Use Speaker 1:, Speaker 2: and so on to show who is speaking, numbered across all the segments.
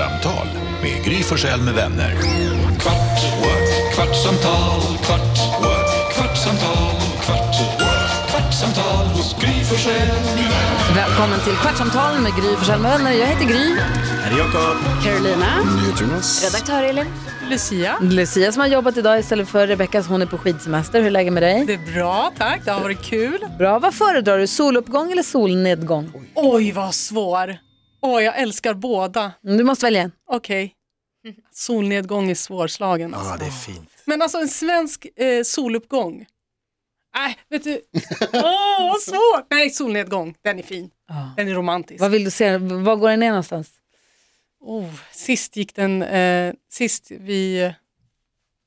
Speaker 1: Kvartsamtal med Gry Forssell med vänner. Kvart, what? kvartsamtal, kvart, what? kvartsamtal, kvart, what? kvartsamtal hos Gry Forssell med vänner.
Speaker 2: Välkommen till Kvartsamtal med Gry Forssell med vänner. Jag heter Gry.
Speaker 3: Här är Jakob.
Speaker 2: Carolina. Redaktör Elin.
Speaker 4: Lucia.
Speaker 2: Lucia som har jobbat idag istället för Rebecka, hon är på skidsemester. Hur är läget med dig?
Speaker 4: Det är bra, tack. Det har varit kul.
Speaker 2: Bra. Vad föredrar du? Soluppgång eller solnedgång?
Speaker 4: Oj, vad svår. Oj, jag älskar båda.
Speaker 2: Mm, Du måste välja en.
Speaker 4: Okej. Solnedgång är svårslagen. Alltså.
Speaker 3: Ja, det är fint.
Speaker 4: Men alltså en svensk eh, soluppgång. Nej, vet du. Åh, vad svårt. Nej, solnedgång. Den är fin. Den är romantisk.
Speaker 2: Vad vill du se? Var går den ner någonstans?
Speaker 4: Oh, sist gick den, eh, sist vi,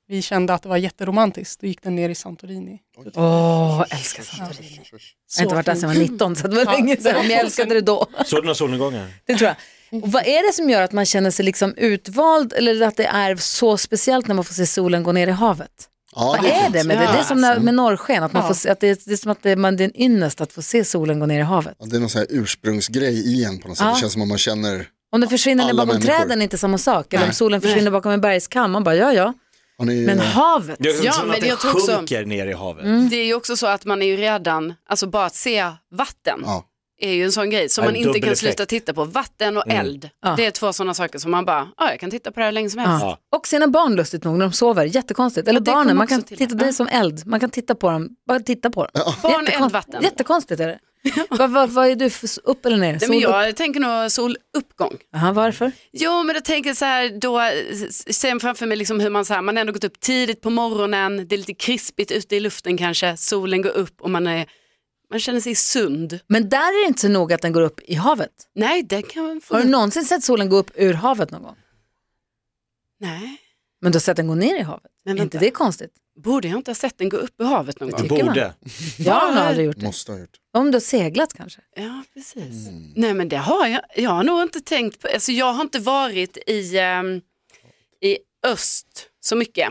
Speaker 4: vi kände att det var jätteromantiskt, då gick den ner i Santorini.
Speaker 2: Åh, älskar Santorini. Jag
Speaker 4: Så
Speaker 2: har inte varit där sedan jag var 19 så det var
Speaker 4: Ja,
Speaker 2: länge sedan. Men jag älskade det då.
Speaker 3: Såg du några solnedgångar?
Speaker 2: Det tror jag. Och vad är det som gör att man känner sig liksom utvald eller att det är så speciellt när man får se solen gå ner i havet?
Speaker 5: Ja,
Speaker 2: Vad
Speaker 5: det är
Speaker 2: det med det? Det är som när, med norrsken, att, man
Speaker 4: Ja.
Speaker 2: får se, att det, är, det är som att det, man, det är en ynnest att få se solen gå ner i havet.
Speaker 5: Ja, det är någon sån här ursprungsgrej i en på något sätt.
Speaker 2: Ja.
Speaker 5: Det känns som om man känner,
Speaker 2: Om den försvinner ner
Speaker 5: Alla
Speaker 2: bakom
Speaker 5: människor.
Speaker 2: träden är inte samma sak. Eller om
Speaker 5: Nej.
Speaker 2: solen försvinner bakom en bergskam, man bara ja ja.
Speaker 5: Ni,
Speaker 2: Men havet,
Speaker 3: Det är
Speaker 6: Ja, men
Speaker 3: att det
Speaker 6: jag också-
Speaker 3: sjunker ner i havet.
Speaker 2: Mm.
Speaker 6: Det är ju också så att man är ju redan, alltså bara att se vatten
Speaker 5: ja.
Speaker 6: är ju en sån grej som man inte kan
Speaker 3: effekt.
Speaker 6: sluta titta på. Vatten och eld,
Speaker 2: Ja.
Speaker 6: det är två sådana saker som man bara, ja jag kan titta på det här länge som helst.
Speaker 2: Ja. Och sina barn lustigt nog när de sover, jättekonstigt. Eller
Speaker 6: Ja, det
Speaker 2: barnen, man kan
Speaker 6: också
Speaker 2: titta,
Speaker 6: det.
Speaker 2: det är som eld, man kan titta på dem, bara titta på dem.
Speaker 6: Barn, eld, vatten.
Speaker 2: Jättekonstigt är det. Vad, vad, vad är du, för, upp eller ner?
Speaker 6: Nej, men jag tänker nog soluppgång.
Speaker 2: Aha, varför?
Speaker 6: Jo men då tänker jag så här, då ser jag framför mig liksom hur man så här, man ändå gått upp tidigt på morgonen, det är lite krispigt ute i luften kanske, solen går upp och man, är, man känner sig sund.
Speaker 2: Men där är det inte så noga att den går upp i havet.
Speaker 6: Nej det kan man få,
Speaker 2: Har du någonsin sett solen gå upp ur havet någon gång?
Speaker 6: nej.
Speaker 2: Men du har sett den gå ner i havet?
Speaker 6: Men
Speaker 2: Är inte det konstigt?
Speaker 6: Borde jag inte ha sett den gå upp i havet någon gång?
Speaker 2: tycker man.
Speaker 3: borde.
Speaker 2: Jag har nog aldrig gjort det.
Speaker 5: måste ha gjort.
Speaker 2: Om du har seglat kanske?
Speaker 6: Ja, precis. Nej, men det har jag. Jag har nog inte tänkt på. Alltså, jag har inte varit i, ehm, i öst så mycket.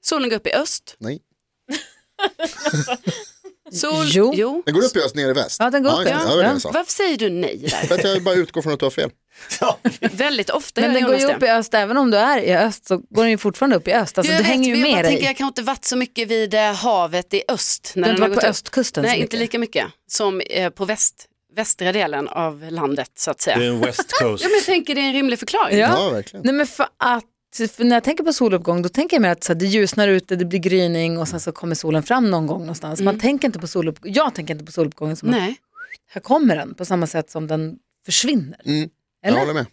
Speaker 6: Solen går upp i öst.
Speaker 5: Nej.
Speaker 6: Sol,
Speaker 2: Jo.
Speaker 6: jo.
Speaker 5: Den går upp i öst, ner i väst.
Speaker 2: Ja, den går upp
Speaker 5: ja, ja,
Speaker 2: Ja.
Speaker 6: Varför säger du nej där?
Speaker 5: För att jag bara utgår från att du har fel.
Speaker 6: Väldigt ofta
Speaker 2: Men den går ju upp i öst, även om du är i öst så går den ju fortfarande upp i öst. Alltså,
Speaker 6: vet,
Speaker 2: hänger ju
Speaker 6: men jag
Speaker 2: med
Speaker 6: tänker,
Speaker 2: dig.
Speaker 6: Jag kanske inte varit så mycket vid eh, havet i öst. När
Speaker 2: Du har inte varit på östkusten
Speaker 6: Nej, inte lika mycket som eh, på väst, västra delen av landet så att säga.
Speaker 3: Det är en West Coast.
Speaker 6: Ja, men jag tänker det är en rimlig förklaring.
Speaker 2: Ja.
Speaker 5: Ja, verkligen.
Speaker 2: Nej men för att, för när jag tänker på soluppgång då tänker jag mer att så här, det ljusnar ute, det blir gryning och sen så kommer solen fram någon gång någonstans. Man tänker inte på soluppgång, jag tänker inte på soluppgången som att
Speaker 6: Nej.
Speaker 2: här kommer den på samma sätt som den försvinner.
Speaker 5: Mm. Jag
Speaker 2: Eller?
Speaker 5: håller med.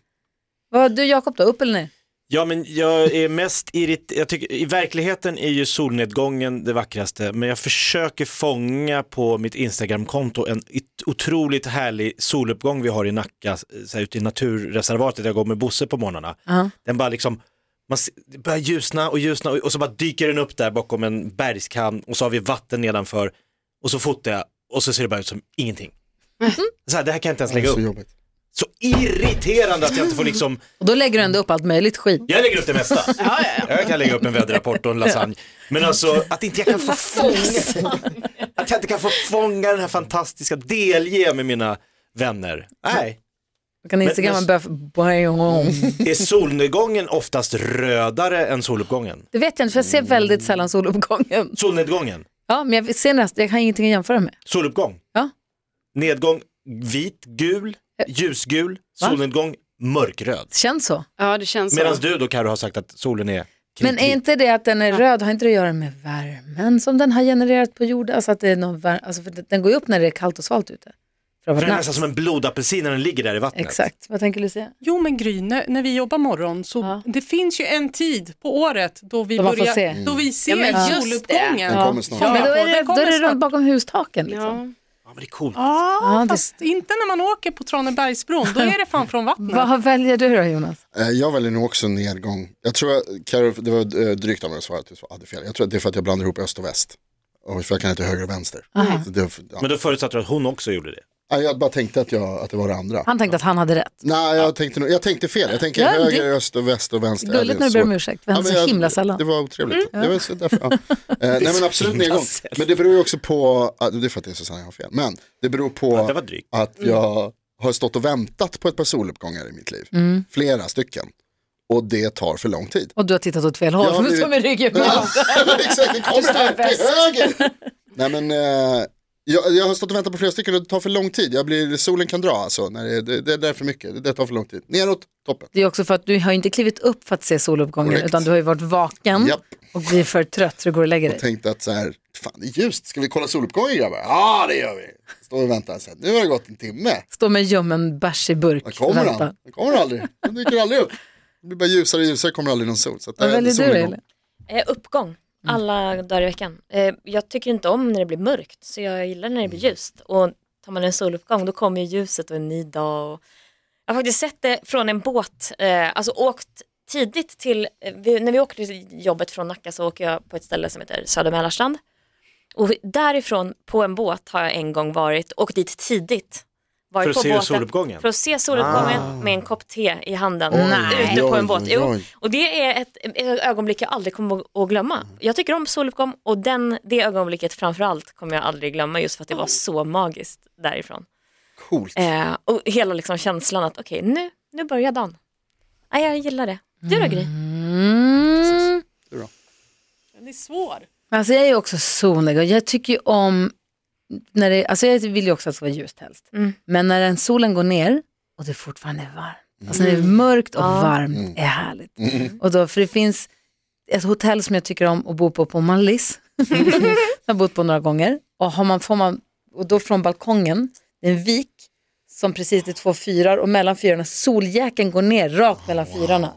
Speaker 2: Vad du Jakob då, upp eller ner?
Speaker 3: Ja men jag är mest irriterad, jag tycker i verkligheten är ju solnedgången det vackraste men jag försöker fånga på mitt Instagramkonto en otroligt härlig soluppgång vi har i Nacka, så här, ute i naturreservatet, jag går med Bosse på morgnarna.
Speaker 2: Ja.
Speaker 3: Den bara liksom, man börjar ljusna och ljusna och, och så bara dyker den upp där bakom en bergskam och så har vi vatten nedanför och så fotar jag och så ser det bara ut som ingenting. Så här, det här kan jag inte ens lägga upp.
Speaker 5: jobbigt.
Speaker 3: Så irriterande att jag inte får liksom
Speaker 2: Och då lägger du ändå upp allt möjligt skit.
Speaker 3: jag lägger upp det mesta. Jag kan lägga upp en väderrapport och en lasagne. Men alltså att inte jag kan få fånga, att jag inte kan få fånga den här fantastiska, delge med mina vänner. Nej,
Speaker 2: kan Instagram
Speaker 3: men-
Speaker 2: börja...
Speaker 3: är solnedgången oftast rödare än soluppgången?
Speaker 2: Det vet jag inte för jag ser väldigt sällan soluppgången.
Speaker 3: Solnedgången,
Speaker 2: Ja men jag ser nästan, jag har ingenting att jämföra med.
Speaker 3: soluppgång,
Speaker 2: Ja.
Speaker 3: nedgång, vit, gul, ljusgul, solnedgång, mörkröd.
Speaker 2: Känns så.
Speaker 6: Ja, det känns
Speaker 3: Medan
Speaker 6: så.
Speaker 3: du då Karo har sagt att solen är
Speaker 2: Men är inte det att den är röd, har inte det att göra med värmen som den har genererat på jorden? Alltså att det är någon alltså för den går ju upp när det är kallt och svalt ute. För
Speaker 3: den är nästan som en blodapelsin när den ligger där i vattnet.
Speaker 2: Exakt, vad tänker Lucia?
Speaker 4: Jo men Gry, när, när vi jobbar morgon så
Speaker 2: Ja.
Speaker 4: det finns ju en tid på året då vi, börjar,
Speaker 2: se.
Speaker 4: då vi ser
Speaker 6: Ja, men just
Speaker 4: soluppgången.
Speaker 5: Den kommer snart.
Speaker 4: Ja.
Speaker 2: men då är
Speaker 4: den
Speaker 2: det, då
Speaker 4: kommer
Speaker 2: är det bakom hustaken. Liksom.
Speaker 6: Ja.
Speaker 3: Ja, men det är coolt.
Speaker 4: Ja,
Speaker 2: Ja, det-
Speaker 4: fast inte när man åker på Tranebergsbron, då är det fan från vattnet.
Speaker 2: Vad väljer du då Jonas?
Speaker 5: Eh, Jag väljer nog också nedgång. Jag tror att, Karo, det var eh, drygt av mig att svara att jag hade fel. Jag tror att det är för att jag blandar ihop öst och väst. Och för jag kan inte höger och vänster. Så det, ja.
Speaker 3: Men då förutsatte du att hon också gjorde det.
Speaker 5: Nej, Jag bara tänkte att, jag, att det var det andra.
Speaker 2: Han tänkte att han hade rätt.
Speaker 5: Nej, jag tänkte, jag tänkte fel. Jag tänker
Speaker 2: Ja, det-
Speaker 5: höger, öst och väst och vänster.
Speaker 2: Gulligt
Speaker 5: Ja, det
Speaker 2: när
Speaker 5: är
Speaker 2: du ber om ursäkt, han
Speaker 5: men
Speaker 2: så
Speaker 5: jag-
Speaker 2: himla sällan.
Speaker 5: Det var otrevligt. Det var så därför, ja. eh, nej men absolut nedgång. Men det beror ju också på, det är för att det är så sällan jag har fel, men det beror på
Speaker 3: Ja, det
Speaker 5: att jag har stått och väntat på ett par soluppgångar i mitt liv.
Speaker 2: Mm.
Speaker 5: Flera stycken. Och det tar för lång tid.
Speaker 2: Och du har tittat åt fel håll,
Speaker 5: Ja, men-
Speaker 2: du står med ryggen
Speaker 5: Ja, exakt, det kommer här till höger. Nej men, eh, jag, jag har stått och väntat på flera stycken och det tar för lång tid. Jag blir, solen kan dra alltså, när det, det, det är för mycket, det, det tar för lång tid. Neråt, toppen.
Speaker 2: Det är också för att du har inte klivit upp för att se soluppgången
Speaker 5: Korrekt.
Speaker 2: utan du har ju varit vaken
Speaker 5: Japp.
Speaker 2: och blir för trött så du går och lägger
Speaker 5: Och
Speaker 2: dig.
Speaker 5: tänkte att så här, fan det är ljust, ska vi kolla soluppgången grabbar? Ja det gör vi. Står och väntar, så här, nu har det gått en timme.
Speaker 2: Stå med ljummen bärs i burk.
Speaker 5: Var kommer
Speaker 2: Vänta.
Speaker 5: han? Han kommer aldrig, han dyker aldrig upp. Det blir bara ljusare och ljusare, kommer aldrig någon sol. Så att,
Speaker 2: Vad väljer
Speaker 5: det är
Speaker 2: du eller?
Speaker 7: Eh, uppgång, alla dagar i veckan. Eh, jag tycker inte om när det blir mörkt, så jag gillar när det blir ljust. Och tar man en soluppgång, då kommer ju ljuset och en ny dag. Och... Jag har faktiskt sett det från en båt, eh, alltså åkt tidigt till, eh, när vi åker till jobbet från Nacka så åker jag på ett ställe som heter Söder Mälarstrand. Och därifrån på en båt har jag en gång varit, åkt dit tidigt. Varit
Speaker 3: För att
Speaker 7: på
Speaker 3: se
Speaker 7: båten
Speaker 3: soluppgången?
Speaker 7: För att se soluppgången med en kopp te i handen
Speaker 2: Nej.
Speaker 7: ute på en
Speaker 5: Oj,
Speaker 7: båt.
Speaker 5: oj,
Speaker 7: Jo,
Speaker 5: oj.
Speaker 7: och det är ett, ett ögonblick jag aldrig kommer att glömma. Jag tycker om soluppgång och den, det ögonblicket framförallt kommer jag aldrig glömma just för att det var så magiskt därifrån.
Speaker 5: Coolt.
Speaker 7: Eh, och hela liksom känslan att okej, nu, nu börjar dagen. Nej, jag gillar det. Du då Gry?
Speaker 2: Mm.
Speaker 4: Den är svår.
Speaker 2: Alltså jag är ju också solig och jag tycker ju om, när det, alltså jag vill ju också att det ska vara ljust helst.
Speaker 7: Mm.
Speaker 2: Men när den solen går ner och det fortfarande är varmt, alltså när det är mörkt och varmt är härligt. Och då, för det finns ett hotell som jag tycker om att bo på på Mallis. jag har bott på några gånger. Och, har man, får man, och då från balkongen, det är en vik som precis är två fyrar och mellan fyrarna, soljäkeln går ner rakt mellan fyrarna.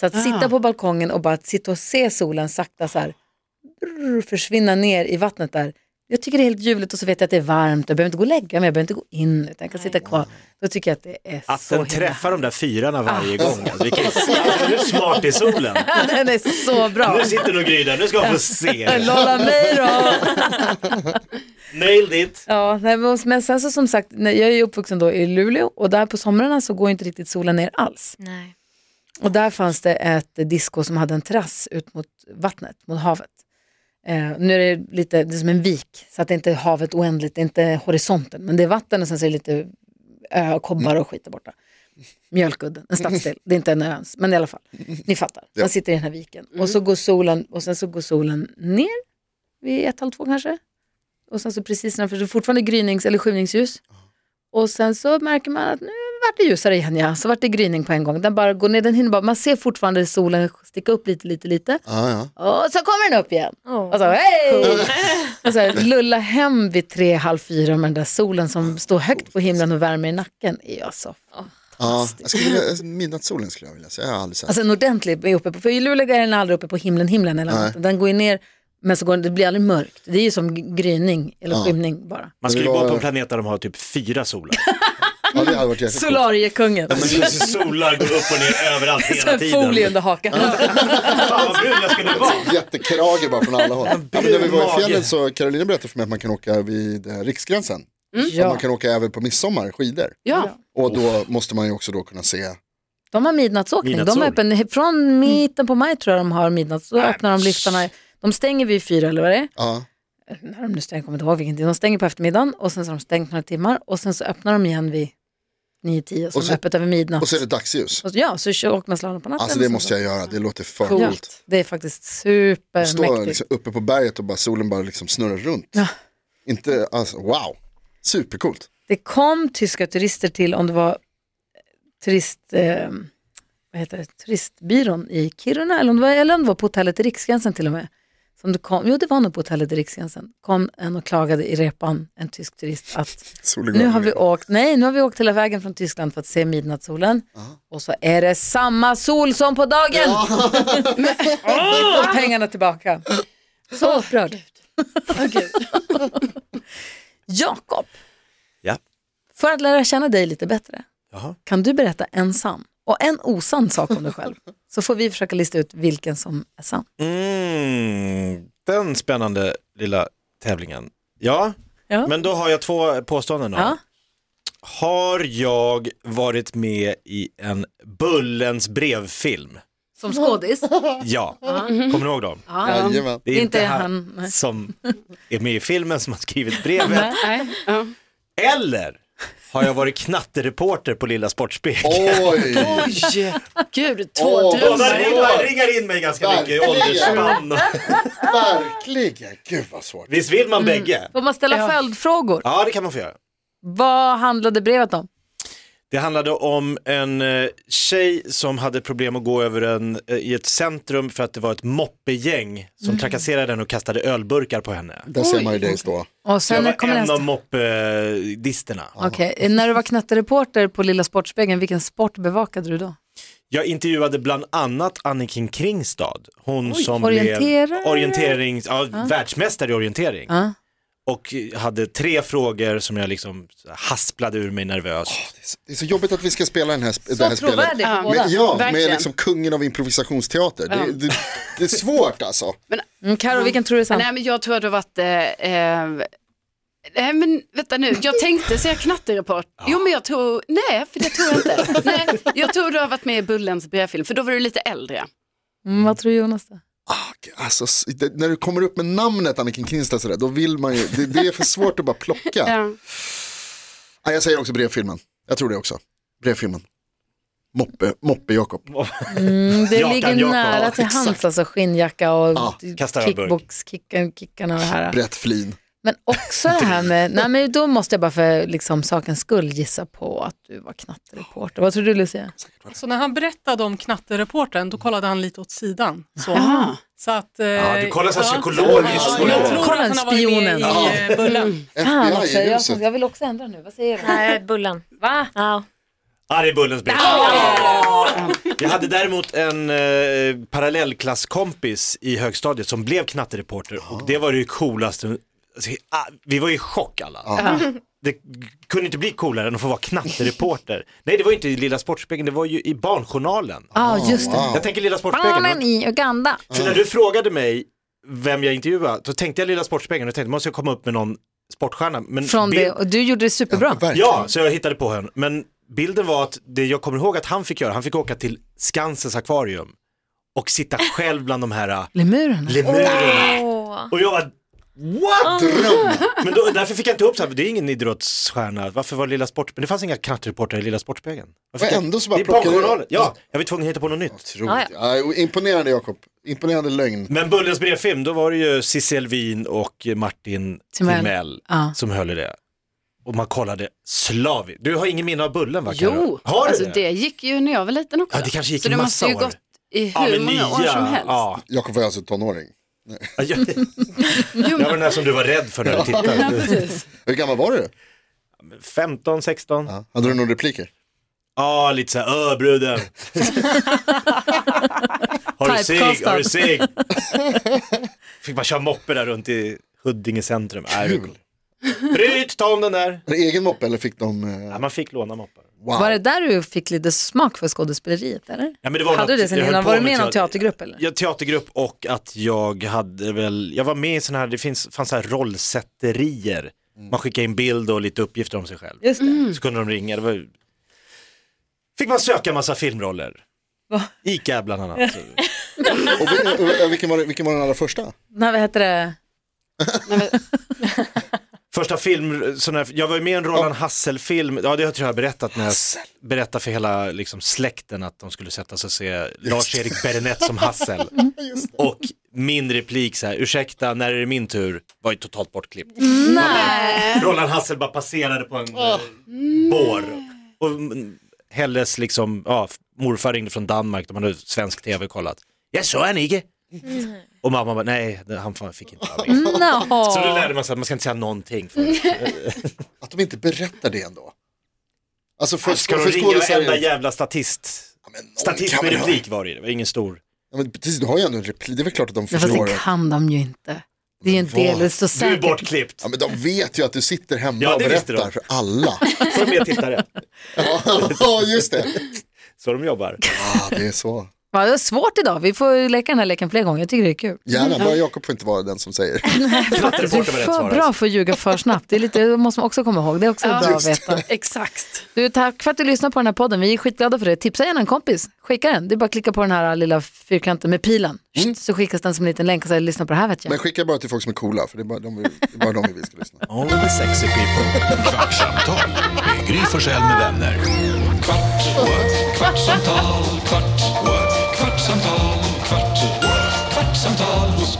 Speaker 2: Så att sitta på balkongen och bara sitta och se solen sakta så här brrr, försvinna ner i vattnet där. Jag tycker det är helt ljuvligt och så vet jag att det är varmt. Jag behöver inte gå och lägga mig, jag behöver inte gå in utan jag kan sitta kvar. Då tycker jag att det är
Speaker 3: Att
Speaker 2: så
Speaker 3: den
Speaker 2: himla
Speaker 3: träffar de där fyrarna varje gång. Alltså, vilken du är smart i solen.
Speaker 2: Den är så bra.
Speaker 3: Nu sitter nog Gry där, nu ska hon få se.
Speaker 2: Lolla mig då.
Speaker 3: Nailed it.
Speaker 2: Ja, nej, men- men sen så som sagt, när- jag är ju uppvuxen då i Luleå och där på somrarna så går inte riktigt solen ner alls.
Speaker 7: Nej.
Speaker 2: Och där fanns det ett disco som hade en terrass ut mot vattnet, mot havet. Eh, nu är det lite, det är som en vik, så att det inte är havet oändligt, det är inte horisonten, men det är vatten och sen så är det lite ö och kobbar och skit där borta. Mjölkudden, en stadsdel, det är inte en ö ens, men i alla fall, ni fattar. Man sitter i den här viken och så går solen, och sen så går solen ner vid ett, halv två kanske. Och sen så precis när det är fortfarande grynings eller skymningsljus. Och sen så märker man att nu vart det ljusare igen ja, så vart det gryning på en gång. Den bara går ner, den hinner bara, man ser fortfarande solen sticka upp lite, lite, lite.
Speaker 5: Ja, ja.
Speaker 2: Och så kommer den upp igen.
Speaker 7: Oh.
Speaker 2: Och så hej! Och så här, lulla hem vid tre, halv fyra med den där solen som står högt på himlen och värmer i nacken. är jag så
Speaker 5: ja. Jag skulle vilja, midnattssolen skulle jag vilja säga, jag har aldrig sett.
Speaker 2: Alltså en ordentlig är uppe på, för i Luleå är den aldrig uppe på himlen, himlen eller något. Den går ju ner, men så går, det blir aldrig mörkt. Det är ju som gryning eller
Speaker 5: Ja.
Speaker 2: skymning bara.
Speaker 3: Man skulle
Speaker 5: var-
Speaker 3: på en planet där de har typ fyra solar.
Speaker 5: ja, det hade varit.
Speaker 2: Solariekungen.
Speaker 3: Men solar går upp och ner överallt hela
Speaker 2: en
Speaker 3: tiden.
Speaker 2: folie under hakan.
Speaker 3: Fan vad brun jag skulle vara.
Speaker 5: Jättekrage bara från alla håll. Ja, men när vi var i fjällen så Carolina berättade för mig att man kan åka vid eh, Riksgränsen. Och
Speaker 2: Ja.
Speaker 5: man kan åka även på midsommar, skidor.
Speaker 6: Ja.
Speaker 5: Och då måste man ju också då kunna se,
Speaker 2: De har midnattsåkning. De
Speaker 3: Midnattssol.
Speaker 2: är öppen, från mitten på maj tror jag de har midnatts. Då öppnar de liftarna. De stänger vid fyra eller vad det är.
Speaker 5: ja,
Speaker 2: När de nu stänger, jag kommer inte ihåg vilken tid. De stänger på eftermiddagen och sen så har de stängt några timmar och sen så öppnar de igen vid 9-10 och så,
Speaker 5: Och
Speaker 2: är
Speaker 5: så-
Speaker 2: öppet över midnatt.
Speaker 5: och så är det dagsljus.
Speaker 2: Och ja, så åker man slalom på natten.
Speaker 5: Alltså det
Speaker 2: så-
Speaker 5: måste jag göra, det låter för
Speaker 2: Coolt.
Speaker 5: coolt.
Speaker 2: Det är faktiskt
Speaker 5: Stå
Speaker 2: supermäktigt.
Speaker 5: liksom uppe på berget och bara solen bara liksom snurrar runt.
Speaker 2: Ja.
Speaker 5: Inte, alltså wow, supercoolt.
Speaker 2: Det kom tyska turister till, om det var turist, eh, vad heter det, turistbyrån i Kiruna, eller om, det var, eller om det var på hotellet i Riksgränsen till och med. Som det kom, jo, det var nog på hotellet i Riksgränsen. kom en och klagade i repan, en tysk turist, att nu har vi åkt, nej, nu har vi åkt hela vägen från Tyskland för att se midnattssolen. Och så är det samma sol som på dagen! Åh, pengarna tillbaka. Så upprörd. Jakob,
Speaker 3: Ja.
Speaker 2: för att lära känna dig lite bättre,
Speaker 3: Jaha.
Speaker 2: kan du berätta en sann och en osann sak om dig själv? Så får vi försöka lista ut vilken som är sann.
Speaker 3: Mm, den spännande lilla tävlingen. Ja,
Speaker 2: Ja.
Speaker 3: men då har jag två påståenden. Då.
Speaker 2: Ja.
Speaker 3: Har jag varit med i en Bullens brevfilm?
Speaker 2: Som skådis?
Speaker 3: Ja, kommer ni ihåg dem?
Speaker 5: Jajamän.
Speaker 3: Det är
Speaker 2: Inte
Speaker 3: inte han
Speaker 2: nej.
Speaker 3: som är med i filmen som har skrivit brevet.
Speaker 6: Nej. Ja.
Speaker 3: Eller har jag varit knattereporter på Lilla Sportspegeln.
Speaker 5: Oj,
Speaker 6: Oj, gud, två
Speaker 3: Båda
Speaker 6: drömmar.
Speaker 3: ringar, ringar in mig ganska mycket i
Speaker 5: Verkligen.
Speaker 3: åldersspann.
Speaker 5: verkligen. Gud vad svårt.
Speaker 3: Visst vill man bägge?
Speaker 2: Får man ställa
Speaker 6: Ja.
Speaker 2: följdfrågor?
Speaker 3: Ja, det kan man få göra.
Speaker 2: Vad handlade brevet om?
Speaker 3: Det handlade om en eh, tjej som hade problem att gå över en, eh, i ett centrum för att det var ett moppegäng som trakasserade henne och kastade ölburkar på henne.
Speaker 5: Där ser man ju dig stå.
Speaker 2: Och
Speaker 3: Så jag
Speaker 2: sen
Speaker 3: var en
Speaker 2: nästa.
Speaker 3: av moppedisterna.
Speaker 2: Okej, när du var knattereporter på Lilla Sportspegeln, vilken sport bevakade du då?
Speaker 3: Jag intervjuade bland annat Anniken Kringstad, hon som
Speaker 2: orienterare?
Speaker 3: blev orienterings, ja, världsmästare i orientering.
Speaker 2: Ja.
Speaker 3: Och hade tre frågor som jag liksom hasplade ur mig nervös.
Speaker 5: Det är så- Det är så jobbigt att vi ska spela den här, sp- det här
Speaker 2: Så
Speaker 5: spelet.
Speaker 6: Ja.
Speaker 5: Med, ja, med liksom kungen av improvisationsteater.
Speaker 6: Ja.
Speaker 5: Det, det, det är svårt alltså.
Speaker 2: Mm, Karo, vilken tror du är sann?
Speaker 6: Nej, men jag tror att det varit, eh, eh, nej men vänta nu, jag tänkte säga knattereport. Jo men jag tror, nej för det tror jag inte. Nej, jag tror du har varit med i Bullens brevfilm, för då var du lite äldre.
Speaker 2: Mm, vad tror Jonas då?
Speaker 5: Ah, alltså, när du kommer upp med namnet Anniken Kringstad sådär, då vill man ju, det, det är för svårt att bara plocka.
Speaker 6: Ja.
Speaker 5: Ah, jag säger också brevfilmen. Jag tror det också. Brevfilmen. Moppe, Moppe Jakob.
Speaker 2: Mm, det ligger nära till hands, alltså skinnjacka och
Speaker 5: Ja,
Speaker 3: kastar ölburk.
Speaker 2: kickbox-kickarna och det här.
Speaker 5: Brett Flin.
Speaker 2: Men också det här med, nej men då måste jag bara för liksom sakens skull gissa på att du var knattereporter. Vad tror du Lucia?
Speaker 4: Så när han berättade om knattereportern då kollade han lite åt sidan. Så,
Speaker 6: Jaha.
Speaker 4: så att, eh,
Speaker 3: Ja, du kollar så här
Speaker 4: ja.
Speaker 3: psykologiskt
Speaker 4: Ja, jag tror
Speaker 2: Kolla
Speaker 4: att han har varit med
Speaker 2: spionen.
Speaker 4: i eh, Bullen.
Speaker 2: Fan också, jag, jag vill också ändra nu. Vad säger du?
Speaker 7: Nej, Bullen. Va? Ja.
Speaker 3: Ja, det är Bullens brev. Jag hade däremot en eh, parallellklasskompis i högstadiet som blev knattereporter och det var det ju coolaste. Alltså, ah, vi var ju i chock alla. Det kunde inte bli coolare än att få vara knattereporter. Nej, det var ju inte i Lilla Sportspegeln, det var ju i Barnjournalen.
Speaker 2: Ja, just det.
Speaker 5: Wow.
Speaker 3: Jag tänker Lilla Sportspegeln.
Speaker 2: Barnen i Uganda.
Speaker 3: För när du frågade mig vem jag intervjuade, då tänkte jag Lilla Sportspegeln och tänkte, måste jag komma upp med någon sportstjärna. Men
Speaker 2: Från
Speaker 3: bild-
Speaker 2: det, och du gjorde det superbra.
Speaker 5: Verkligen.
Speaker 3: Ja, så jag hittade på henne. Men bilden var att det jag kommer ihåg att han fick göra, han fick åka till Skansens akvarium och sitta själv bland de här äh,
Speaker 2: Lemurerna.
Speaker 3: lemurerna.
Speaker 7: Åh.
Speaker 3: Och jag var what?
Speaker 5: Dröm.
Speaker 3: Men då, därför fick jag inte upp så här, det är ingen idrottsstjärna, varför var Lilla Sport, men det fanns inga knattreportrar i Lilla Sportspegeln. Varför fick jag-
Speaker 5: ändå så bara
Speaker 3: det är
Speaker 5: plockade du-
Speaker 3: Barnjournalen. Ja, jag var tvungen att hitta på något nytt.
Speaker 5: Otroligt. Ja, imponerande Jakob. Imponerande lögn.
Speaker 3: Men Bullens brevfilm, då var det ju Cissi Elvin och Martin
Speaker 2: Timell.
Speaker 3: Timell
Speaker 2: Ja.
Speaker 3: som höll i det. Och man kollade slaviskt. Du har ingen minne av Bullen va? Karo?
Speaker 6: Jo,
Speaker 3: har du
Speaker 6: alltså
Speaker 3: det?
Speaker 6: det gick ju när jag var liten också.
Speaker 3: Ja, det kanske gick
Speaker 6: Så det
Speaker 3: massa
Speaker 6: måste ju
Speaker 3: år.
Speaker 6: gått i hur
Speaker 3: men
Speaker 6: många år som helst.
Speaker 3: Ja.
Speaker 5: Jakob var alltså tonåring.
Speaker 3: Ja, jag, var den där som du var rädd för när du tittade.
Speaker 5: Hur gammal var du?
Speaker 3: 15, 16?
Speaker 5: Ja. Hade du några repliker?
Speaker 3: Ja, lite så här, öh bruden. har du cigg? Har du cigg? Fick man köra moppe där runt i Huddinge centrum. Äh,
Speaker 5: Kul.
Speaker 3: Bryt, ta om den där.
Speaker 5: Var det egen moppe eller fick de? eh,
Speaker 3: Ja, man fick låna moppar.
Speaker 5: Wow.
Speaker 2: Var det där du fick lite smak för skådespeleriet eller?
Speaker 3: Ja, men det var
Speaker 2: Hade du
Speaker 3: något-
Speaker 2: det sen innan? Var du
Speaker 3: med
Speaker 2: i någon
Speaker 3: teater-
Speaker 2: teatergrupp eller?
Speaker 3: Ja, teatergrupp och att jag hade väl, jag var med i sådana här, det finns, fanns så här rollsätterier. Man skickade in bild och lite uppgifter om sig själv.
Speaker 2: Just det.
Speaker 3: Så kunde de ringa. Det var... Fick man söka massa filmroller.
Speaker 2: Va?
Speaker 3: Ica bland annat.
Speaker 5: Och, vi- och, och, vilken, var, vilken var den allra första?
Speaker 2: Nej, vad heter det?
Speaker 3: Första film, sån här, jag var ju med i en Roland Hassel-film, ja det har jag berättat när jag berättade för hela liksom, släkten att de skulle sätta sig och se Lars-Erik Berenett som Hassel. Och min replik så här, ursäkta när är det min tur, var ju totalt bortklippt.
Speaker 2: Nej.
Speaker 3: Roland Hassel bara passerade på en eh, bår. Och mm, Helles liksom, ja, morfar ringde från Danmark, de hade svensk tv kollat. Jag så han Ige. Och mamma bara, nej, han fan fick inte vara med.
Speaker 2: No.
Speaker 3: Så då lärde man sig att man ska inte säga någonting. För,
Speaker 5: Att de inte berättar det ändå. Alltså för,
Speaker 3: ska de
Speaker 5: för
Speaker 3: ringa varenda jävla statist?
Speaker 5: Ja, men någon
Speaker 3: Statist
Speaker 5: kan
Speaker 3: med
Speaker 5: väl ha-
Speaker 3: replik var det, det var ingen stor.
Speaker 5: Ja, men precis, du har ju ändå en replik. Det är väl klart att de
Speaker 2: Ja, fast
Speaker 5: förstår.
Speaker 2: det
Speaker 5: det.
Speaker 2: kan de ju inte. Det är ju en del, det står
Speaker 3: Du är
Speaker 2: säkert.
Speaker 3: bortklippt.
Speaker 5: Ja, men de vet ju att du sitter hemma
Speaker 3: Ja,
Speaker 5: och
Speaker 3: det visste
Speaker 5: berättar
Speaker 3: de.
Speaker 5: för alla.
Speaker 3: För mer tittare.
Speaker 5: Ja, just det.
Speaker 3: Så de jobbar.
Speaker 5: Ja, det är så.
Speaker 2: Ja, det är svårt idag. Vi får leka den här leken fler gånger. Jag tycker det är kul.
Speaker 5: Gärna, bara Jakob får inte vara den som säger.
Speaker 2: Vi är för bra för att ljuga för snabbt. Det, är lite, det måste man också komma ihåg. Det är också bra att veta.
Speaker 6: Exakt.
Speaker 2: Du, tack för att du lyssnar på den här podden. Vi är skitglada för det. Tipsa gärna en kompis. Skicka den. Det är bara att klicka på den här lilla fyrkanten med pilen. Så skickas den som en liten länk och säger lyssna på det här vet jag.
Speaker 5: Men skicka bara till folk som är coola, för det är bara de, vi- det bara de vi vill ska lyssna.
Speaker 3: Only the sexy people.
Speaker 1: Kvartsamtal med Gry Forssell med vänner. Kvart, what? kvartsamtal, kvart,